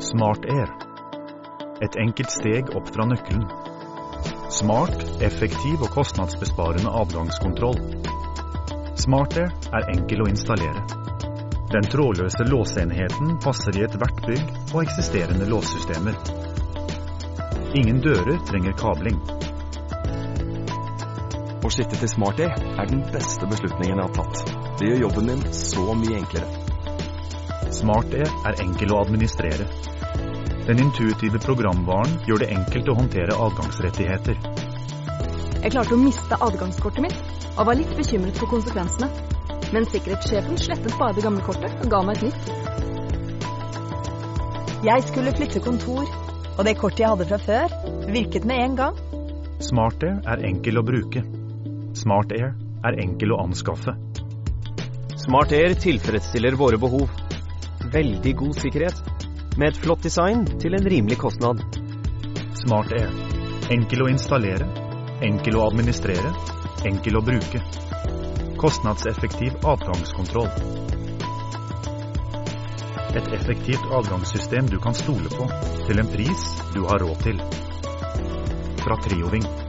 Smart Air. Et enkelt steg opp fra nøkkelen. Smart, effektiv og kostnadsbesparende adgangskontroll. SmartAir er enkel å installere. Den trådløse låseenheten passer i ethvert bygg og eksisterende låssystemer. Ingen dører trenger kabling. Å skifte til Smart Air er den beste beslutningen jeg har tatt. Det gjør jobben min så mye enklere. Smart Air er enkel å administrere. Den intuitive programvaren gjør det enkelt å håndtere adgangsrettigheter. Jeg klarte å miste adgangskortet mitt, og var litt bekymret for konsekvensene. Men sikkerhetssjefen slettet bare det gamle kortet og ga meg et nytt. Jeg skulle flytte kontor, og det kortet jeg hadde fra før, virket med en gang. Smart Air er enkel å bruke. Smart Air er enkel å anskaffe. Smart Air tilfredsstiller våre behov. Veldig god sikkerhet, med et flott design til en rimelig kostnad. Smart Air. Enkel å installere, enkel å administrere, enkel å bruke. Kostnadseffektiv avgangskontroll. Et effektivt avgangssystem du kan stole på, til en pris du har råd til. Fra Trioving.